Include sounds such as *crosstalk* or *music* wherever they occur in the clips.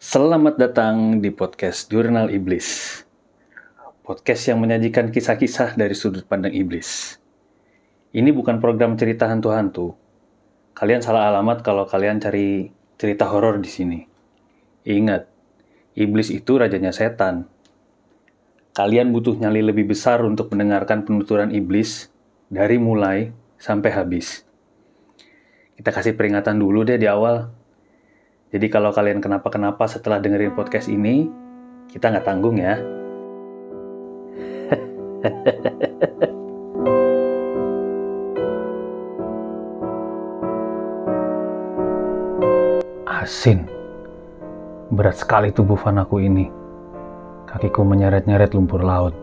Selamat datang di podcast Jurnal Iblis. Podcast yang menyajikan kisah-kisah dari sudut pandang iblis. Ini bukan program cerita hantu-hantu. Kalian salah alamat kalau kalian cari cerita horor di sini. Ingat, iblis itu rajanya setan. Kalian butuh nyali lebih besar untuk mendengarkan penuturan iblis dari mulai sampai habis. Kita kasih peringatan dulu deh di awal jadi kalau kalian kenapa-kenapa setelah dengerin podcast ini, kita nggak tanggung ya. *laughs* Asin. Berat sekali tubuh fanaku ini. Kakiku menyeret-nyeret lumpur laut.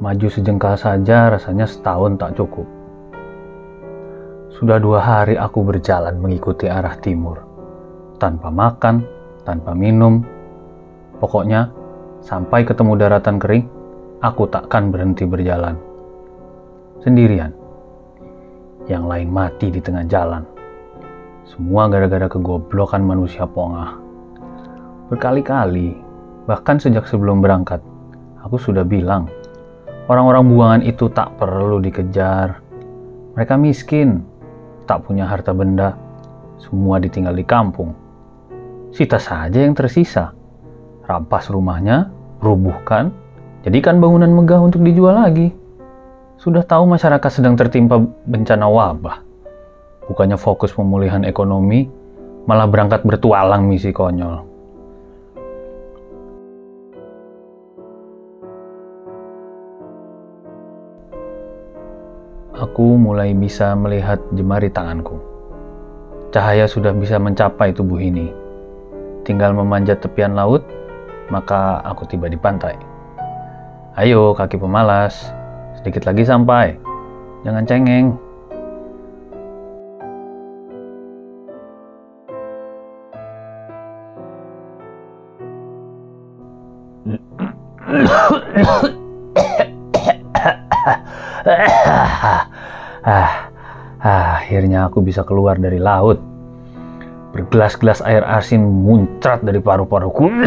Maju sejengkal saja rasanya setahun tak cukup. Sudah dua hari aku berjalan mengikuti arah timur tanpa makan, tanpa minum. Pokoknya, sampai ketemu daratan kering, aku takkan berhenti berjalan. Sendirian. Yang lain mati di tengah jalan. Semua gara-gara kegoblokan manusia pongah. Berkali-kali, bahkan sejak sebelum berangkat, aku sudah bilang, orang-orang buangan itu tak perlu dikejar. Mereka miskin, tak punya harta benda, semua ditinggal di kampung sita saja yang tersisa. Rampas rumahnya, rubuhkan, jadikan bangunan megah untuk dijual lagi. Sudah tahu masyarakat sedang tertimpa bencana wabah. Bukannya fokus pemulihan ekonomi, malah berangkat bertualang misi konyol. Aku mulai bisa melihat jemari tanganku. Cahaya sudah bisa mencapai tubuh ini tinggal memanjat tepian laut, maka aku tiba di pantai. Ayo kaki pemalas, sedikit lagi sampai. Jangan cengeng. *coughs* Ah, akhirnya aku bisa keluar dari laut. Bergelas-gelas air asin muncrat dari paru-paruku. *coughs*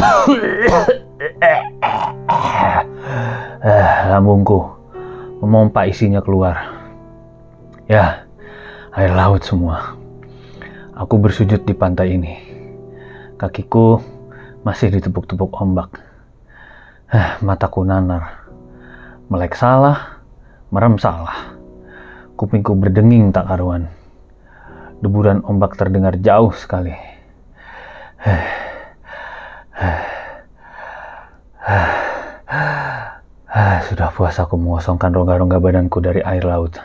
eh, lambungku memompa isinya keluar. Ya, air laut semua. Aku bersujud di pantai ini. Kakiku masih ditepuk-tepuk ombak. Eh, mataku nanar. Melek salah, merem salah. Kupingku berdenging tak karuan. Deburan ombak terdengar jauh sekali. Sudah puas aku mengosongkan rongga-rongga badanku dari air laut.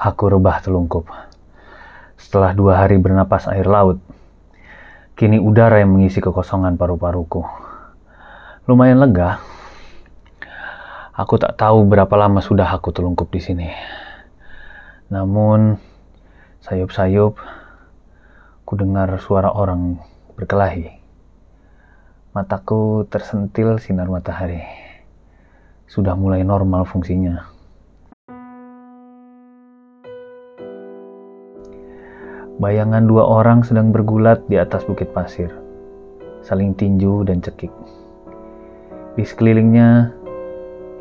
Aku rebah telungkup. Setelah dua hari bernapas air laut, kini udara yang mengisi kekosongan paru-paruku. Lumayan lega. Aku tak tahu berapa lama sudah aku telungkup di sini. Namun, Sayup-sayup, ku dengar suara orang berkelahi. Mataku tersentil sinar matahari. Sudah mulai normal fungsinya. Bayangan dua orang sedang bergulat di atas bukit pasir, saling tinju dan cekik. Di sekelilingnya,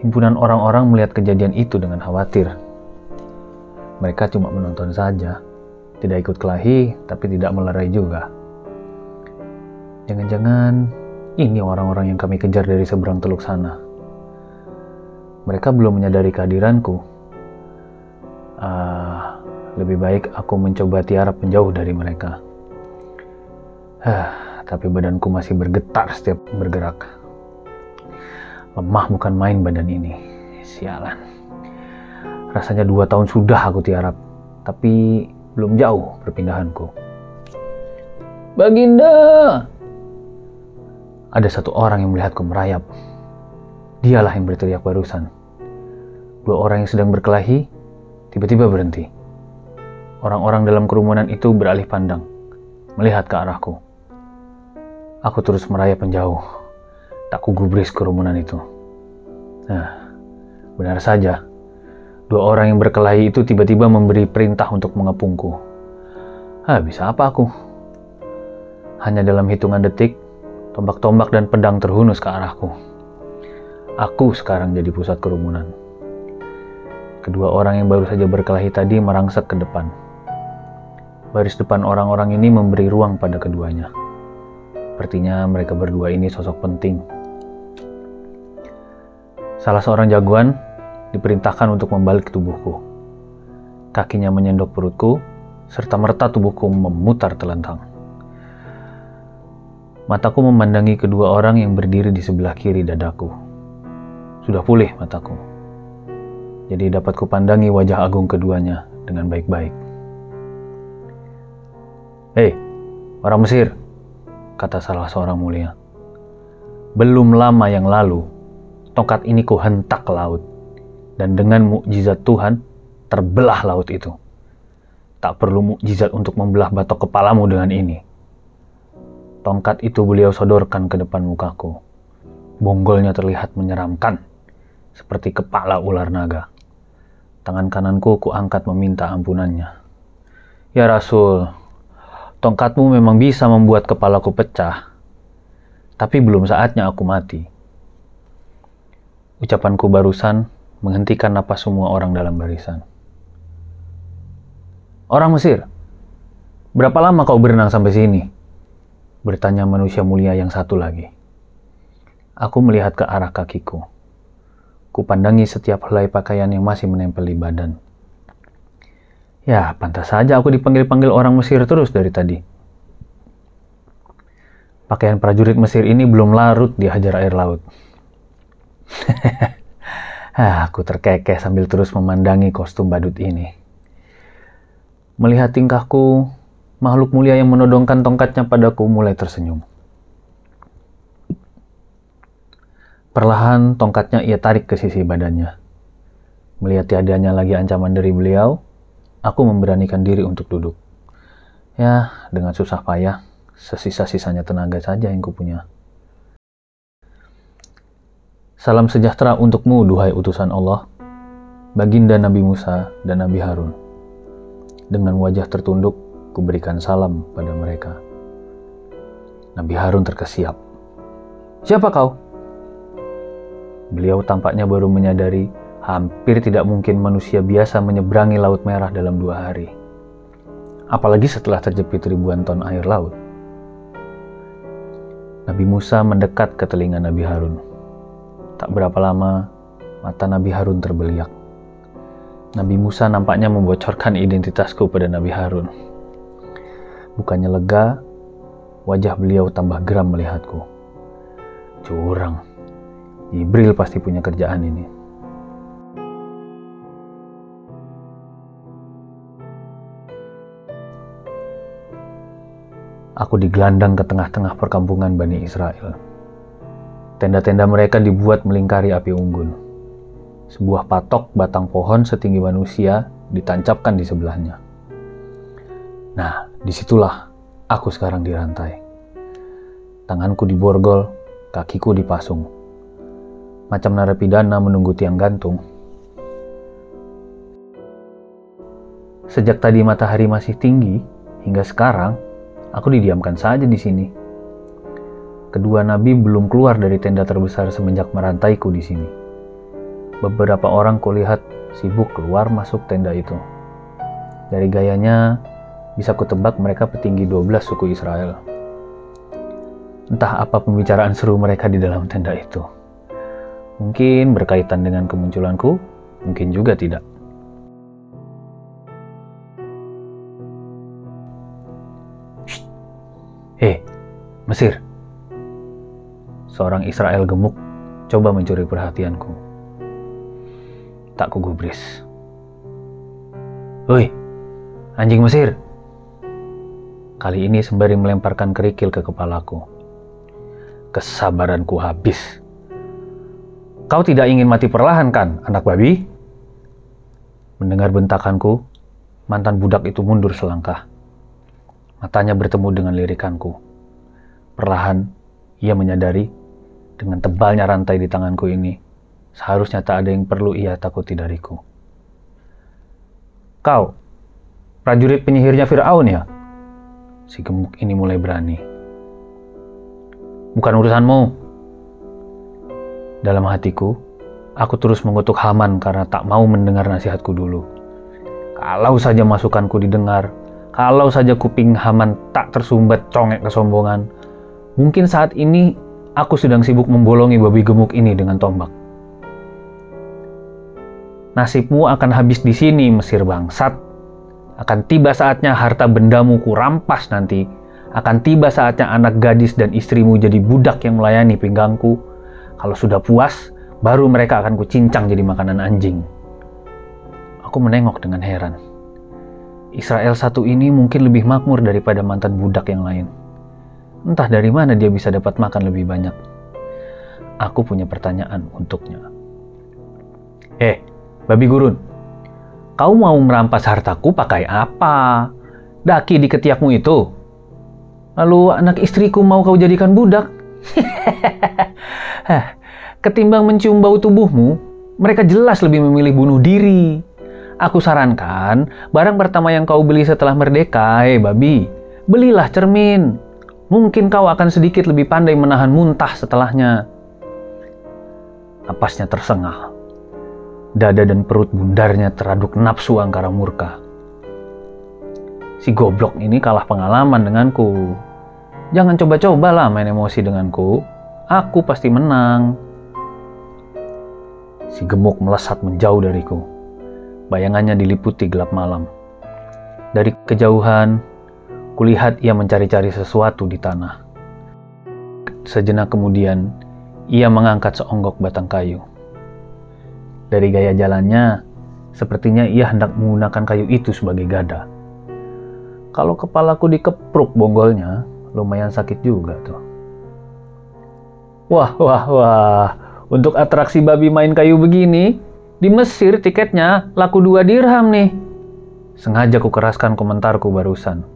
himpunan orang-orang melihat kejadian itu dengan khawatir. Mereka cuma menonton saja tidak ikut kelahi, tapi tidak melerai juga. Jangan-jangan ini orang-orang yang kami kejar dari seberang teluk sana. Mereka belum menyadari kehadiranku. Uh, lebih baik aku mencoba tiarap menjauh dari mereka. Huh, tapi badanku masih bergetar setiap bergerak. Lemah bukan main badan ini. Sialan. Rasanya dua tahun sudah aku tiarap, tapi belum jauh perpindahanku. Baginda! Ada satu orang yang melihatku merayap. Dialah yang berteriak barusan. Dua orang yang sedang berkelahi tiba-tiba berhenti. Orang-orang dalam kerumunan itu beralih pandang, melihat ke arahku. Aku terus merayap menjauh, tak kugubris kerumunan itu. Nah, benar saja, Dua orang yang berkelahi itu tiba-tiba memberi perintah untuk mengepungku. Ah, bisa apa aku? Hanya dalam hitungan detik, tombak-tombak dan pedang terhunus ke arahku. Aku sekarang jadi pusat kerumunan. Kedua orang yang baru saja berkelahi tadi merangsek ke depan. Baris depan orang-orang ini memberi ruang pada keduanya. Sepertinya mereka berdua ini sosok penting. Salah seorang jagoan diperintahkan untuk membalik tubuhku. Kakinya menyendok perutku, serta merta tubuhku memutar telentang. Mataku memandangi kedua orang yang berdiri di sebelah kiri dadaku. Sudah pulih mataku. Jadi dapat kupandangi wajah agung keduanya dengan baik-baik. Hei, orang Mesir, kata salah seorang mulia. Belum lama yang lalu, tongkat ini ku hentak ke laut, dan dengan mukjizat Tuhan, terbelah laut itu. Tak perlu mukjizat untuk membelah batok kepalamu dengan ini. Tongkat itu beliau sodorkan ke depan mukaku. Bonggolnya terlihat menyeramkan, seperti kepala ular naga. Tangan kananku kuangkat meminta ampunannya. Ya Rasul, tongkatmu memang bisa membuat kepalaku pecah, tapi belum saatnya aku mati. Ucapanku barusan menghentikan napas semua orang dalam barisan. Orang Mesir, berapa lama kau berenang sampai sini? Bertanya manusia mulia yang satu lagi. Aku melihat ke arah kakiku. Kupandangi setiap helai pakaian yang masih menempel di badan. Ya, pantas saja aku dipanggil-panggil orang Mesir terus dari tadi. Pakaian prajurit Mesir ini belum larut dihajar air laut. *laughs* aku terkekeh sambil terus memandangi kostum badut ini. Melihat tingkahku, makhluk mulia yang menodongkan tongkatnya padaku mulai tersenyum. Perlahan tongkatnya ia tarik ke sisi badannya. Melihat tiadanya lagi ancaman dari beliau, aku memberanikan diri untuk duduk. Ya, dengan susah payah, sesisa-sisanya tenaga saja yang kupunya. Salam sejahtera untukmu, duhai utusan Allah, baginda Nabi Musa dan Nabi Harun. Dengan wajah tertunduk, kuberikan salam pada mereka. Nabi Harun terkesiap. Siapa kau? Beliau tampaknya baru menyadari hampir tidak mungkin manusia biasa menyeberangi Laut Merah dalam dua hari. Apalagi setelah terjepit ribuan ton air laut. Nabi Musa mendekat ke telinga Nabi Harun. Tak berapa lama, mata Nabi Harun terbeliak. Nabi Musa nampaknya membocorkan identitasku pada Nabi Harun. Bukannya lega, wajah beliau tambah geram melihatku. Curang. Jibril pasti punya kerjaan ini. Aku digelandang ke tengah-tengah perkampungan Bani Israel. Tenda-tenda mereka dibuat melingkari api unggun. Sebuah patok batang pohon setinggi manusia ditancapkan di sebelahnya. Nah, di situlah aku sekarang dirantai. Tanganku diborgol, kakiku dipasung. Macam narapidana menunggu tiang gantung. Sejak tadi matahari masih tinggi, hingga sekarang aku didiamkan saja di sini. Kedua nabi belum keluar dari tenda terbesar semenjak merantaiku di sini. Beberapa orang kulihat sibuk keluar masuk tenda itu. Dari gayanya, bisa kutebak mereka petinggi 12 suku Israel. Entah apa pembicaraan seru mereka di dalam tenda itu. Mungkin berkaitan dengan kemunculanku, mungkin juga tidak. Hei, Mesir. Seorang Israel gemuk coba mencuri perhatianku tak kugubris. Woi, anjing Mesir. Kali ini sembari melemparkan kerikil ke kepalaku. Kesabaranku habis. Kau tidak ingin mati perlahan kan, anak babi? Mendengar bentakanku, mantan budak itu mundur selangkah. Matanya bertemu dengan lirikanku. Perlahan, ia menyadari dengan tebalnya rantai di tanganku ini, Seharusnya tak ada yang perlu ia takuti dariku. Kau, prajurit penyihirnya Fir'aun ya? Si gemuk ini mulai berani. Bukan urusanmu. Dalam hatiku, aku terus mengutuk Haman karena tak mau mendengar nasihatku dulu. Kalau saja masukanku didengar, kalau saja kuping Haman tak tersumbat congek kesombongan, mungkin saat ini aku sedang sibuk membolongi babi gemuk ini dengan tombak. Nasibmu akan habis di sini, Mesir bangsat. Akan tiba saatnya harta bendamu kurampas nanti. Akan tiba saatnya anak gadis dan istrimu jadi budak yang melayani pinggangku. Kalau sudah puas, baru mereka akan kucincang jadi makanan anjing. Aku menengok dengan heran. Israel satu ini mungkin lebih makmur daripada mantan budak yang lain. Entah dari mana dia bisa dapat makan lebih banyak. Aku punya pertanyaan untuknya. Eh, babi gurun, kau mau merampas hartaku pakai apa? Daki di ketiakmu itu? Lalu anak istriku mau kau jadikan budak? *laughs* Ketimbang mencium bau tubuhmu, mereka jelas lebih memilih bunuh diri. Aku sarankan, barang pertama yang kau beli setelah merdeka, eh babi, belilah cermin. Mungkin kau akan sedikit lebih pandai menahan muntah setelahnya. Napasnya tersengah. Dada dan perut bundarnya teraduk nafsu angkara murka. Si goblok ini kalah pengalaman denganku. Jangan coba-cobalah main emosi denganku. Aku pasti menang. Si gemuk melesat menjauh dariku Bayangannya diliputi gelap malam. Dari kejauhan, kulihat ia mencari-cari sesuatu di tanah. Sejenak kemudian, ia mengangkat seonggok batang kayu. Dari gaya jalannya, sepertinya ia hendak menggunakan kayu itu sebagai gada. Kalau kepalaku dikepruk bonggolnya, lumayan sakit juga tuh. Wah, wah, wah. Untuk atraksi babi main kayu begini, di Mesir tiketnya laku dua dirham nih. Sengaja ku keraskan komentarku barusan.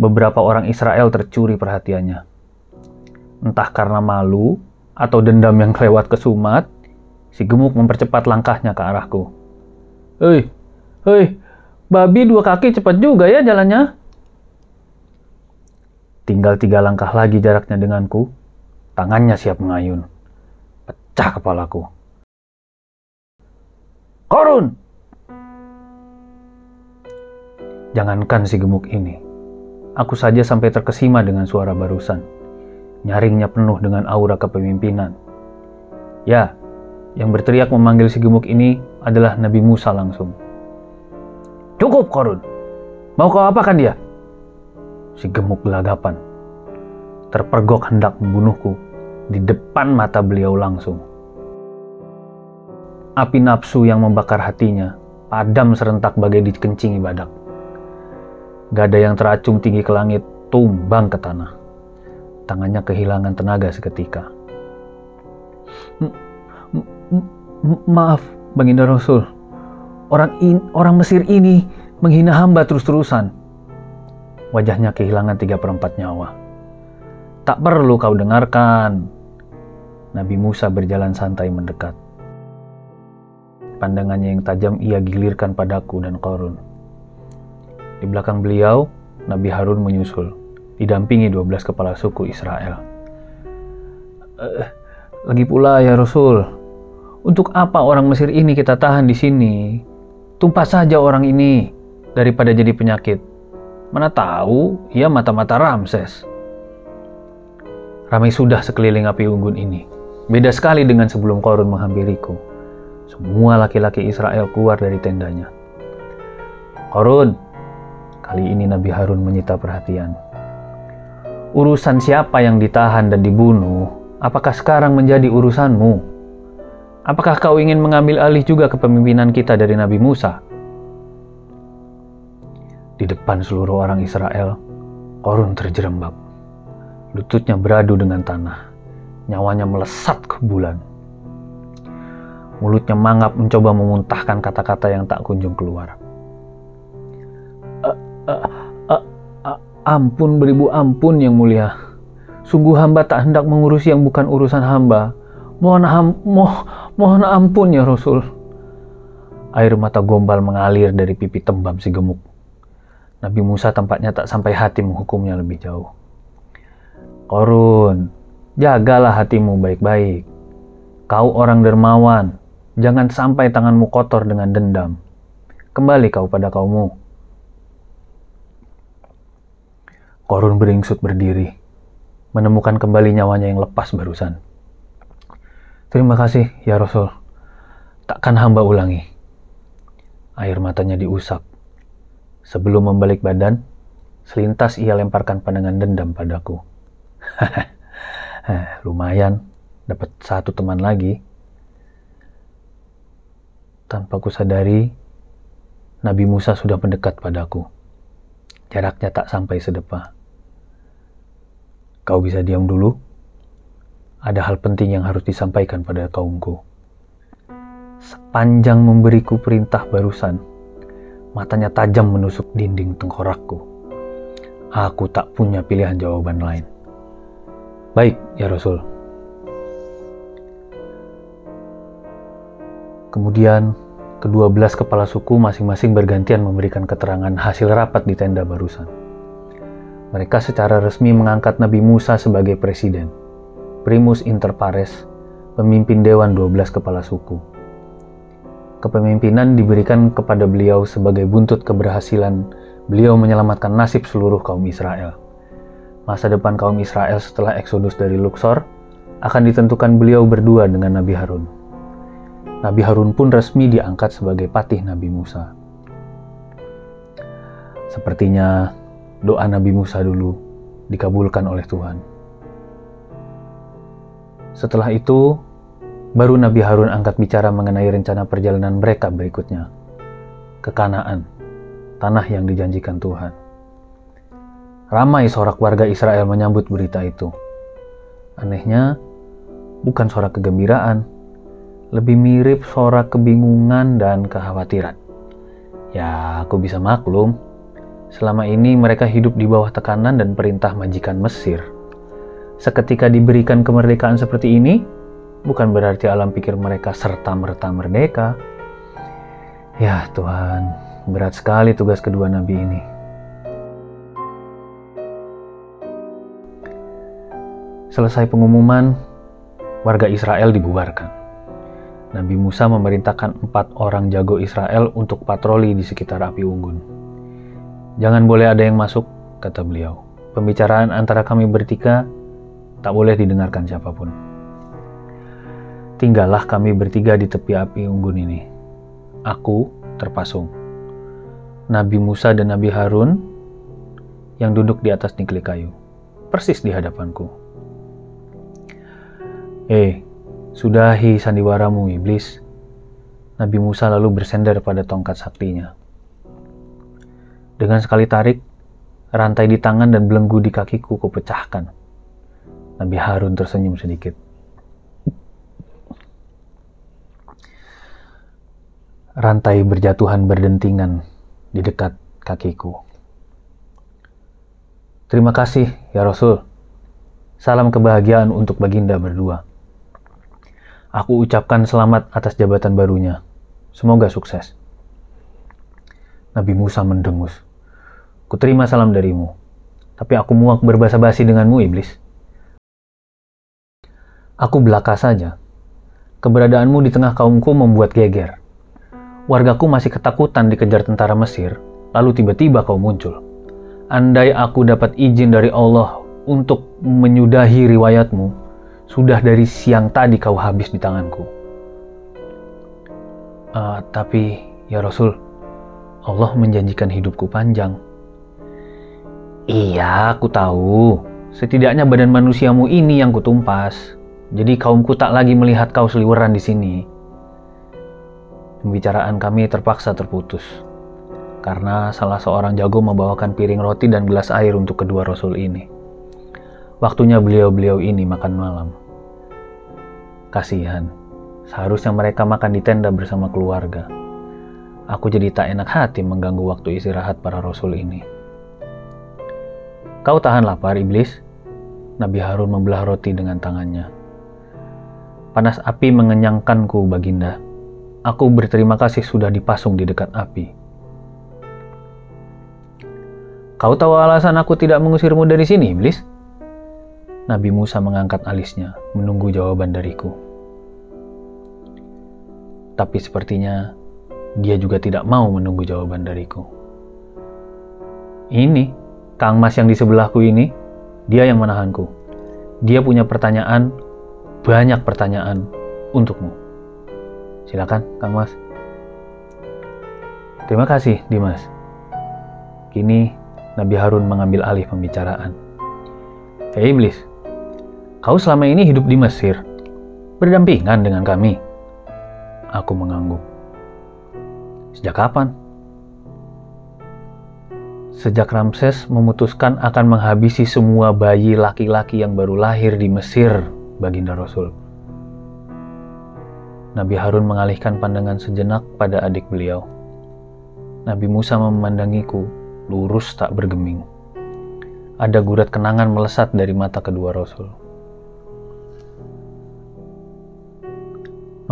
Beberapa orang Israel tercuri perhatiannya. Entah karena malu atau dendam yang kelewat ke Sumat, si gemuk mempercepat langkahnya ke arahku. Hei, hei, babi dua kaki cepat juga ya jalannya. Tinggal tiga langkah lagi jaraknya denganku, tangannya siap mengayun. Pecah kepalaku. Korun! Jangankan si gemuk ini, aku saja sampai terkesima dengan suara barusan. Nyaringnya penuh dengan aura kepemimpinan. Ya, yang berteriak memanggil si gemuk ini adalah Nabi Musa langsung. Cukup, Korun. Mau kau apakan dia? Si gemuk gelagapan. Terpergok hendak membunuhku di depan mata beliau langsung. Api nafsu yang membakar hatinya padam serentak bagai dikencingi badak. Gada yang teracung tinggi ke langit tumbang ke tanah. Tangannya kehilangan tenaga seketika. Maaf, Baginda Rasul. Orang in, orang Mesir ini menghina hamba terus-terusan. Wajahnya kehilangan tiga perempat nyawa. Tak perlu kau dengarkan. Nabi Musa berjalan santai mendekat. Pandangannya yang tajam ia gilirkan padaku dan Korun. Di belakang beliau, Nabi Harun menyusul, didampingi 12 kepala suku Israel. Uh, lagi pula ya Rasul, untuk apa orang Mesir ini kita tahan di sini? Tumpah saja orang ini daripada jadi penyakit. Mana tahu ia mata-mata Ramses. Ramai sudah sekeliling api unggun ini. Beda sekali dengan sebelum Korun menghampiriku. Semua laki-laki Israel keluar dari tendanya. Korun, kali ini Nabi Harun menyita perhatian. Urusan siapa yang ditahan dan dibunuh, apakah sekarang menjadi urusanmu? Apakah kau ingin mengambil alih juga kepemimpinan kita dari Nabi Musa? Di depan seluruh orang Israel, Korun terjerembab. Lututnya beradu dengan tanah. Nyawanya melesat ke bulan. Mulutnya mangap mencoba memuntahkan kata-kata yang tak kunjung keluar. Uh, uh, uh, ampun beribu ampun yang mulia. Sungguh hamba tak hendak mengurusi yang bukan urusan hamba. Mohon, ham, moh, mohon ampun ya Rasul. Air mata gombal mengalir dari pipi tembam si gemuk. Nabi Musa tampaknya tak sampai hati menghukumnya lebih jauh. Korun, jagalah hatimu baik-baik. Kau orang dermawan, jangan sampai tanganmu kotor dengan dendam. Kembali kau pada kaummu. Korun beringsut berdiri, menemukan kembali nyawanya yang lepas barusan. Terima kasih, ya Rasul. Takkan hamba ulangi. Air matanya diusap. Sebelum membalik badan, selintas ia lemparkan pandangan dendam padaku. *laughs* Lumayan, dapat satu teman lagi. Tanpa kusadari, Nabi Musa sudah mendekat padaku. Jaraknya tak sampai sedepa. Kau bisa diam dulu? Ada hal penting yang harus disampaikan pada kaumku. Sepanjang memberiku perintah barusan, matanya tajam menusuk dinding tengkorakku. Aku tak punya pilihan jawaban lain. Baik, ya Rasul. Kemudian, kedua belas kepala suku masing-masing bergantian memberikan keterangan hasil rapat di tenda barusan. Mereka secara resmi mengangkat Nabi Musa sebagai presiden, primus inter pares, pemimpin dewan 12 kepala suku. Kepemimpinan diberikan kepada beliau sebagai buntut keberhasilan beliau menyelamatkan nasib seluruh kaum Israel. Masa depan kaum Israel setelah eksodus dari Luxor akan ditentukan beliau berdua dengan Nabi Harun. Nabi Harun pun resmi diangkat sebagai patih Nabi Musa. Sepertinya doa Nabi Musa dulu dikabulkan oleh Tuhan. Setelah itu, baru Nabi Harun angkat bicara mengenai rencana perjalanan mereka berikutnya ke Kanaan, tanah yang dijanjikan Tuhan. Ramai sorak warga Israel menyambut berita itu. Anehnya, bukan sorak kegembiraan, lebih mirip sorak kebingungan dan kekhawatiran. Ya, aku bisa maklum. Selama ini mereka hidup di bawah tekanan dan perintah majikan Mesir. Seketika diberikan kemerdekaan seperti ini, bukan berarti alam pikir mereka serta-merta merdeka. Ya Tuhan, berat sekali tugas kedua nabi ini. Selesai pengumuman, warga Israel dibubarkan. Nabi Musa memerintahkan empat orang jago Israel untuk patroli di sekitar api unggun. Jangan boleh ada yang masuk, kata beliau. Pembicaraan antara kami bertiga tak boleh didengarkan siapa pun. Tinggallah kami bertiga di tepi api unggun ini. Aku terpasung. Nabi Musa dan Nabi Harun yang duduk di atas nikli kayu, persis di hadapanku. Eh, Sudahi sandiwaramu, iblis. Nabi Musa lalu bersender pada tongkat saktinya. Dengan sekali tarik, rantai di tangan dan belenggu di kakiku kupecahkan. Nabi Harun tersenyum sedikit. Rantai berjatuhan berdentingan di dekat kakiku. Terima kasih, ya Rasul. Salam kebahagiaan untuk Baginda berdua. Aku ucapkan selamat atas jabatan barunya. Semoga sukses. Nabi Musa mendengus. Kuterima salam darimu, tapi aku muak berbahasa basi denganmu, iblis. Aku belaka saja. Keberadaanmu di tengah kaumku membuat geger. Wargaku masih ketakutan dikejar tentara Mesir, lalu tiba-tiba kau muncul. Andai aku dapat izin dari Allah untuk menyudahi riwayatmu, sudah dari siang tadi kau habis di tanganku. Uh, tapi, ya Rasul, Allah menjanjikan hidupku panjang. Iya, aku tahu. Setidaknya badan manusiamu ini yang kutumpas. Jadi kaumku tak lagi melihat kau seliweran di sini. Pembicaraan kami terpaksa terputus. Karena salah seorang jago membawakan piring roti dan gelas air untuk kedua rasul ini. Waktunya beliau-beliau ini makan malam. Kasihan, seharusnya mereka makan di tenda bersama keluarga. Aku jadi tak enak hati mengganggu waktu istirahat para rasul ini. Kau tahan lapar, iblis? Nabi Harun membelah roti dengan tangannya. Panas api mengenyangkanku, Baginda. Aku berterima kasih sudah dipasung di dekat api. Kau tahu alasan aku tidak mengusirmu dari sini, iblis? Nabi Musa mengangkat alisnya, menunggu jawaban dariku. Tapi sepertinya dia juga tidak mau menunggu jawaban dariku. Ini, Kang Mas yang di sebelahku ini, dia yang menahanku. Dia punya pertanyaan, banyak pertanyaan untukmu. Silakan, Kang Mas. Terima kasih, Dimas. Kini, Nabi Harun mengambil alih pembicaraan. Hei Iblis, kau selama ini hidup di Mesir, berdampingan dengan kami. Aku mengangguk. Sejak kapan? Sejak Ramses memutuskan akan menghabisi semua bayi laki-laki yang baru lahir di Mesir, Baginda Rasul. Nabi Harun mengalihkan pandangan sejenak pada adik beliau. Nabi Musa memandangiku, lurus tak bergeming. Ada gurat kenangan melesat dari mata kedua Rasul.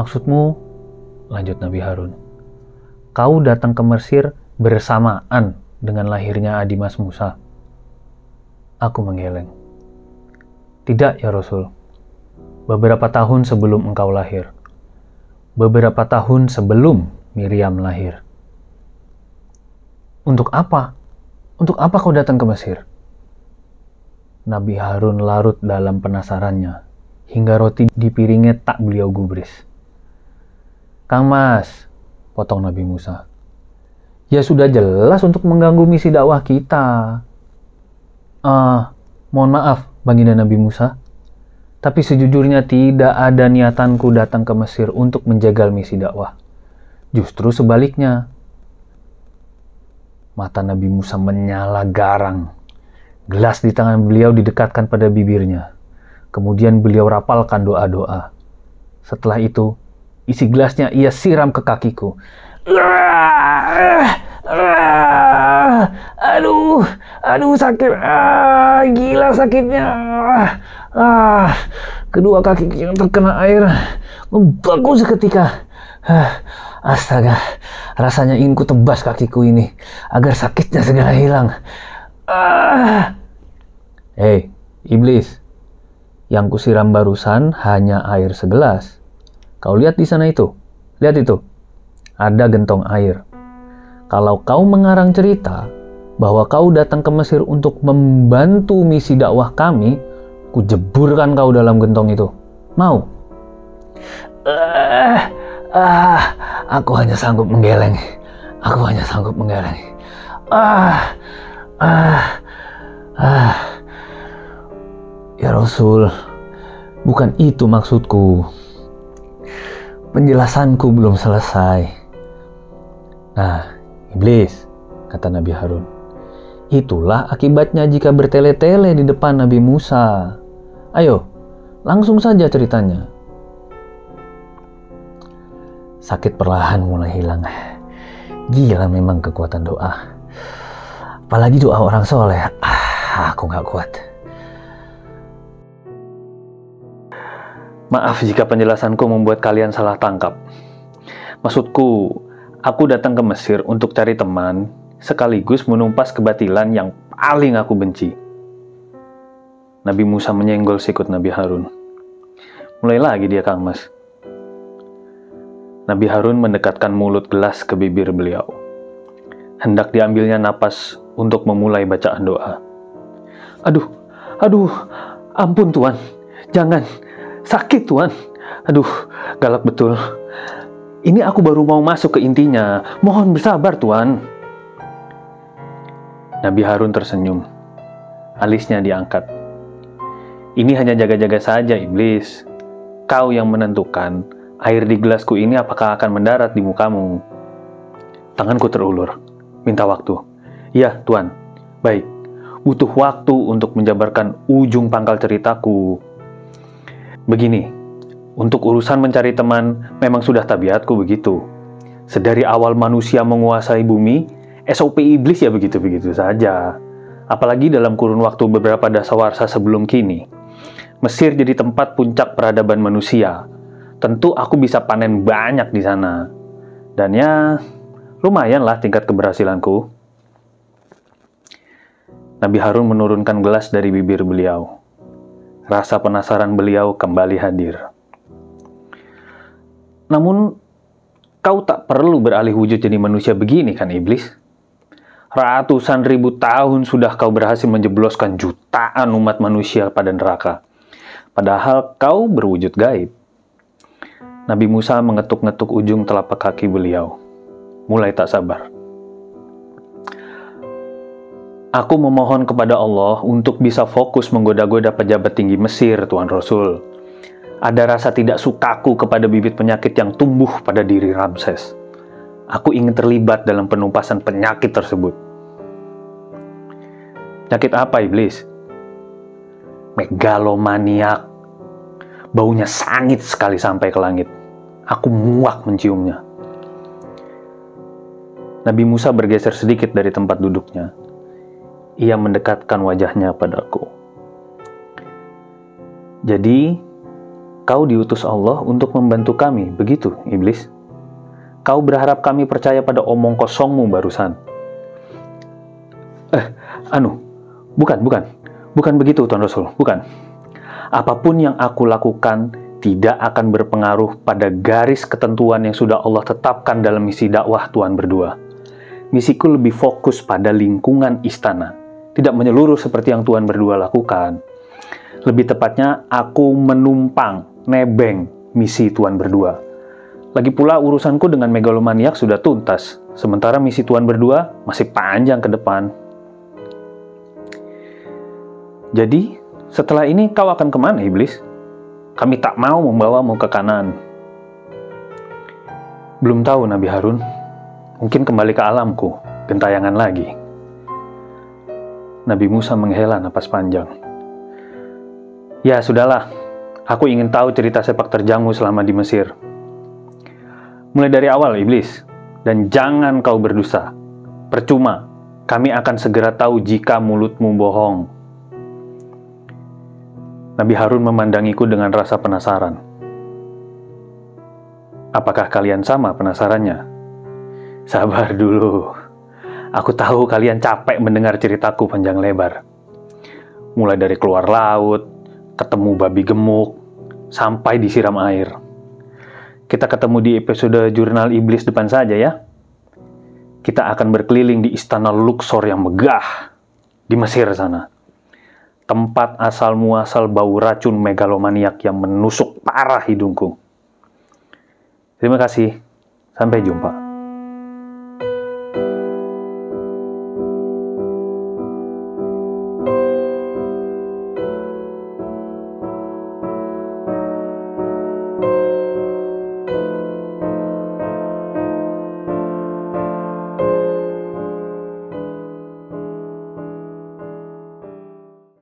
Maksudmu, lanjut Nabi Harun, kau datang ke Mesir bersamaan dengan lahirnya Adimas Musa. Aku menggeleng. Tidak ya Rasul. Beberapa tahun sebelum engkau lahir. Beberapa tahun sebelum Miriam lahir. Untuk apa? Untuk apa kau datang ke Mesir? Nabi Harun larut dalam penasarannya, hingga roti di piringnya tak beliau gubris. Kang Mas, potong Nabi Musa. Ya sudah jelas untuk mengganggu misi dakwah kita. Ah, mohon maaf, Baginda Nabi Musa. Tapi sejujurnya tidak ada niatanku datang ke Mesir untuk menjagal misi dakwah. Justru sebaliknya, Mata Nabi Musa menyala garang. Gelas di tangan beliau didekatkan pada bibirnya. Kemudian beliau rapalkan doa-doa. Setelah itu, isi gelasnya ia siram ke kakiku. Aduh, aduh sakit. Ah, gila sakitnya. Ah, kedua kaki yang terkena air membeku seketika. Ah, Astaga, rasanya ingin ku tebas kakiku ini agar sakitnya segera hilang. Ah. Hei, iblis. Yang kusiram barusan hanya air segelas. Kau lihat di sana itu? Lihat itu. Ada gentong air. Kalau kau mengarang cerita bahwa kau datang ke Mesir untuk membantu misi dakwah kami, ku jeburkan kau dalam gentong itu. Mau? Uh, Ah, aku hanya sanggup menggeleng. Aku hanya sanggup menggeleng. Ah, ah, ah. Ya Rasul, bukan itu maksudku. Penjelasanku belum selesai. Nah, iblis, kata Nabi Harun. Itulah akibatnya jika bertele-tele di depan Nabi Musa. Ayo, langsung saja ceritanya. Sakit perlahan mulai hilang. Gila memang kekuatan doa. Apalagi doa orang soleh. Ah, aku nggak kuat. Maaf jika penjelasanku membuat kalian salah tangkap. Maksudku, aku datang ke Mesir untuk cari teman, sekaligus menumpas kebatilan yang paling aku benci. Nabi Musa menyenggol sikut Nabi Harun. Mulai lagi dia Kang Mas. Nabi Harun mendekatkan mulut gelas ke bibir beliau. Hendak diambilnya napas untuk memulai bacaan doa. Aduh, aduh, ampun Tuhan, jangan, sakit Tuhan. Aduh, galak betul. Ini aku baru mau masuk ke intinya, mohon bersabar Tuhan. Nabi Harun tersenyum. Alisnya diangkat. Ini hanya jaga-jaga saja, iblis. Kau yang menentukan air di gelasku ini apakah akan mendarat di mukamu? Tanganku terulur. Minta waktu. Ya, Tuan. Baik. Butuh waktu untuk menjabarkan ujung pangkal ceritaku. Begini, untuk urusan mencari teman memang sudah tabiatku begitu. Sedari awal manusia menguasai bumi, SOP iblis ya begitu-begitu saja. Apalagi dalam kurun waktu beberapa dasawarsa sebelum kini. Mesir jadi tempat puncak peradaban manusia, tentu aku bisa panen banyak di sana. Dan ya, lumayan lah tingkat keberhasilanku. Nabi Harun menurunkan gelas dari bibir beliau. Rasa penasaran beliau kembali hadir. Namun, kau tak perlu beralih wujud jadi manusia begini kan iblis? Ratusan ribu tahun sudah kau berhasil menjebloskan jutaan umat manusia pada neraka. Padahal kau berwujud gaib. Nabi Musa mengetuk-ngetuk ujung telapak kaki beliau. Mulai tak sabar. Aku memohon kepada Allah untuk bisa fokus menggoda-goda pejabat tinggi Mesir, Tuan Rasul. Ada rasa tidak sukaku kepada bibit penyakit yang tumbuh pada diri Ramses. Aku ingin terlibat dalam penumpasan penyakit tersebut. Penyakit apa, Iblis? Megalomaniak. Baunya sangit sekali sampai ke langit. Aku muak menciumnya. Nabi Musa bergeser sedikit dari tempat duduknya. Ia mendekatkan wajahnya padaku. Jadi, kau diutus Allah untuk membantu kami, begitu, iblis? Kau berharap kami percaya pada omong kosongmu barusan. Eh, anu, bukan, bukan. Bukan begitu, Tuan Rasul, bukan. Apa pun yang aku lakukan tidak akan berpengaruh pada garis ketentuan yang sudah Allah tetapkan dalam misi dakwah Tuhan berdua. Misiku lebih fokus pada lingkungan istana, tidak menyeluruh seperti yang Tuhan berdua lakukan. Lebih tepatnya, aku menumpang, nebeng misi Tuhan berdua lagi pula urusanku dengan megalomaniak sudah tuntas, sementara misi Tuhan berdua masih panjang ke depan. Jadi, setelah ini kau akan ke mana, Iblis? Kami tak mau membawamu ke kanan. Belum tahu, Nabi Harun. Mungkin kembali ke alamku, gentayangan lagi. Nabi Musa menghela napas panjang. Ya, sudahlah. Aku ingin tahu cerita sepak terjangmu selama di Mesir. Mulai dari awal, iblis, dan jangan kau berdosa. Percuma, kami akan segera tahu jika mulutmu bohong. Nabi Harun memandangiku dengan rasa penasaran. Apakah kalian sama penasarannya? Sabar dulu. Aku tahu kalian capek mendengar ceritaku panjang lebar. Mulai dari keluar laut, ketemu babi gemuk, sampai disiram air. Kita ketemu di episode Jurnal Iblis depan saja ya. Kita akan berkeliling di istana Luxor yang megah di Mesir sana. Tempat asal muasal bau racun megalomaniak yang menusuk parah hidungku. Terima kasih. Sampai jumpa.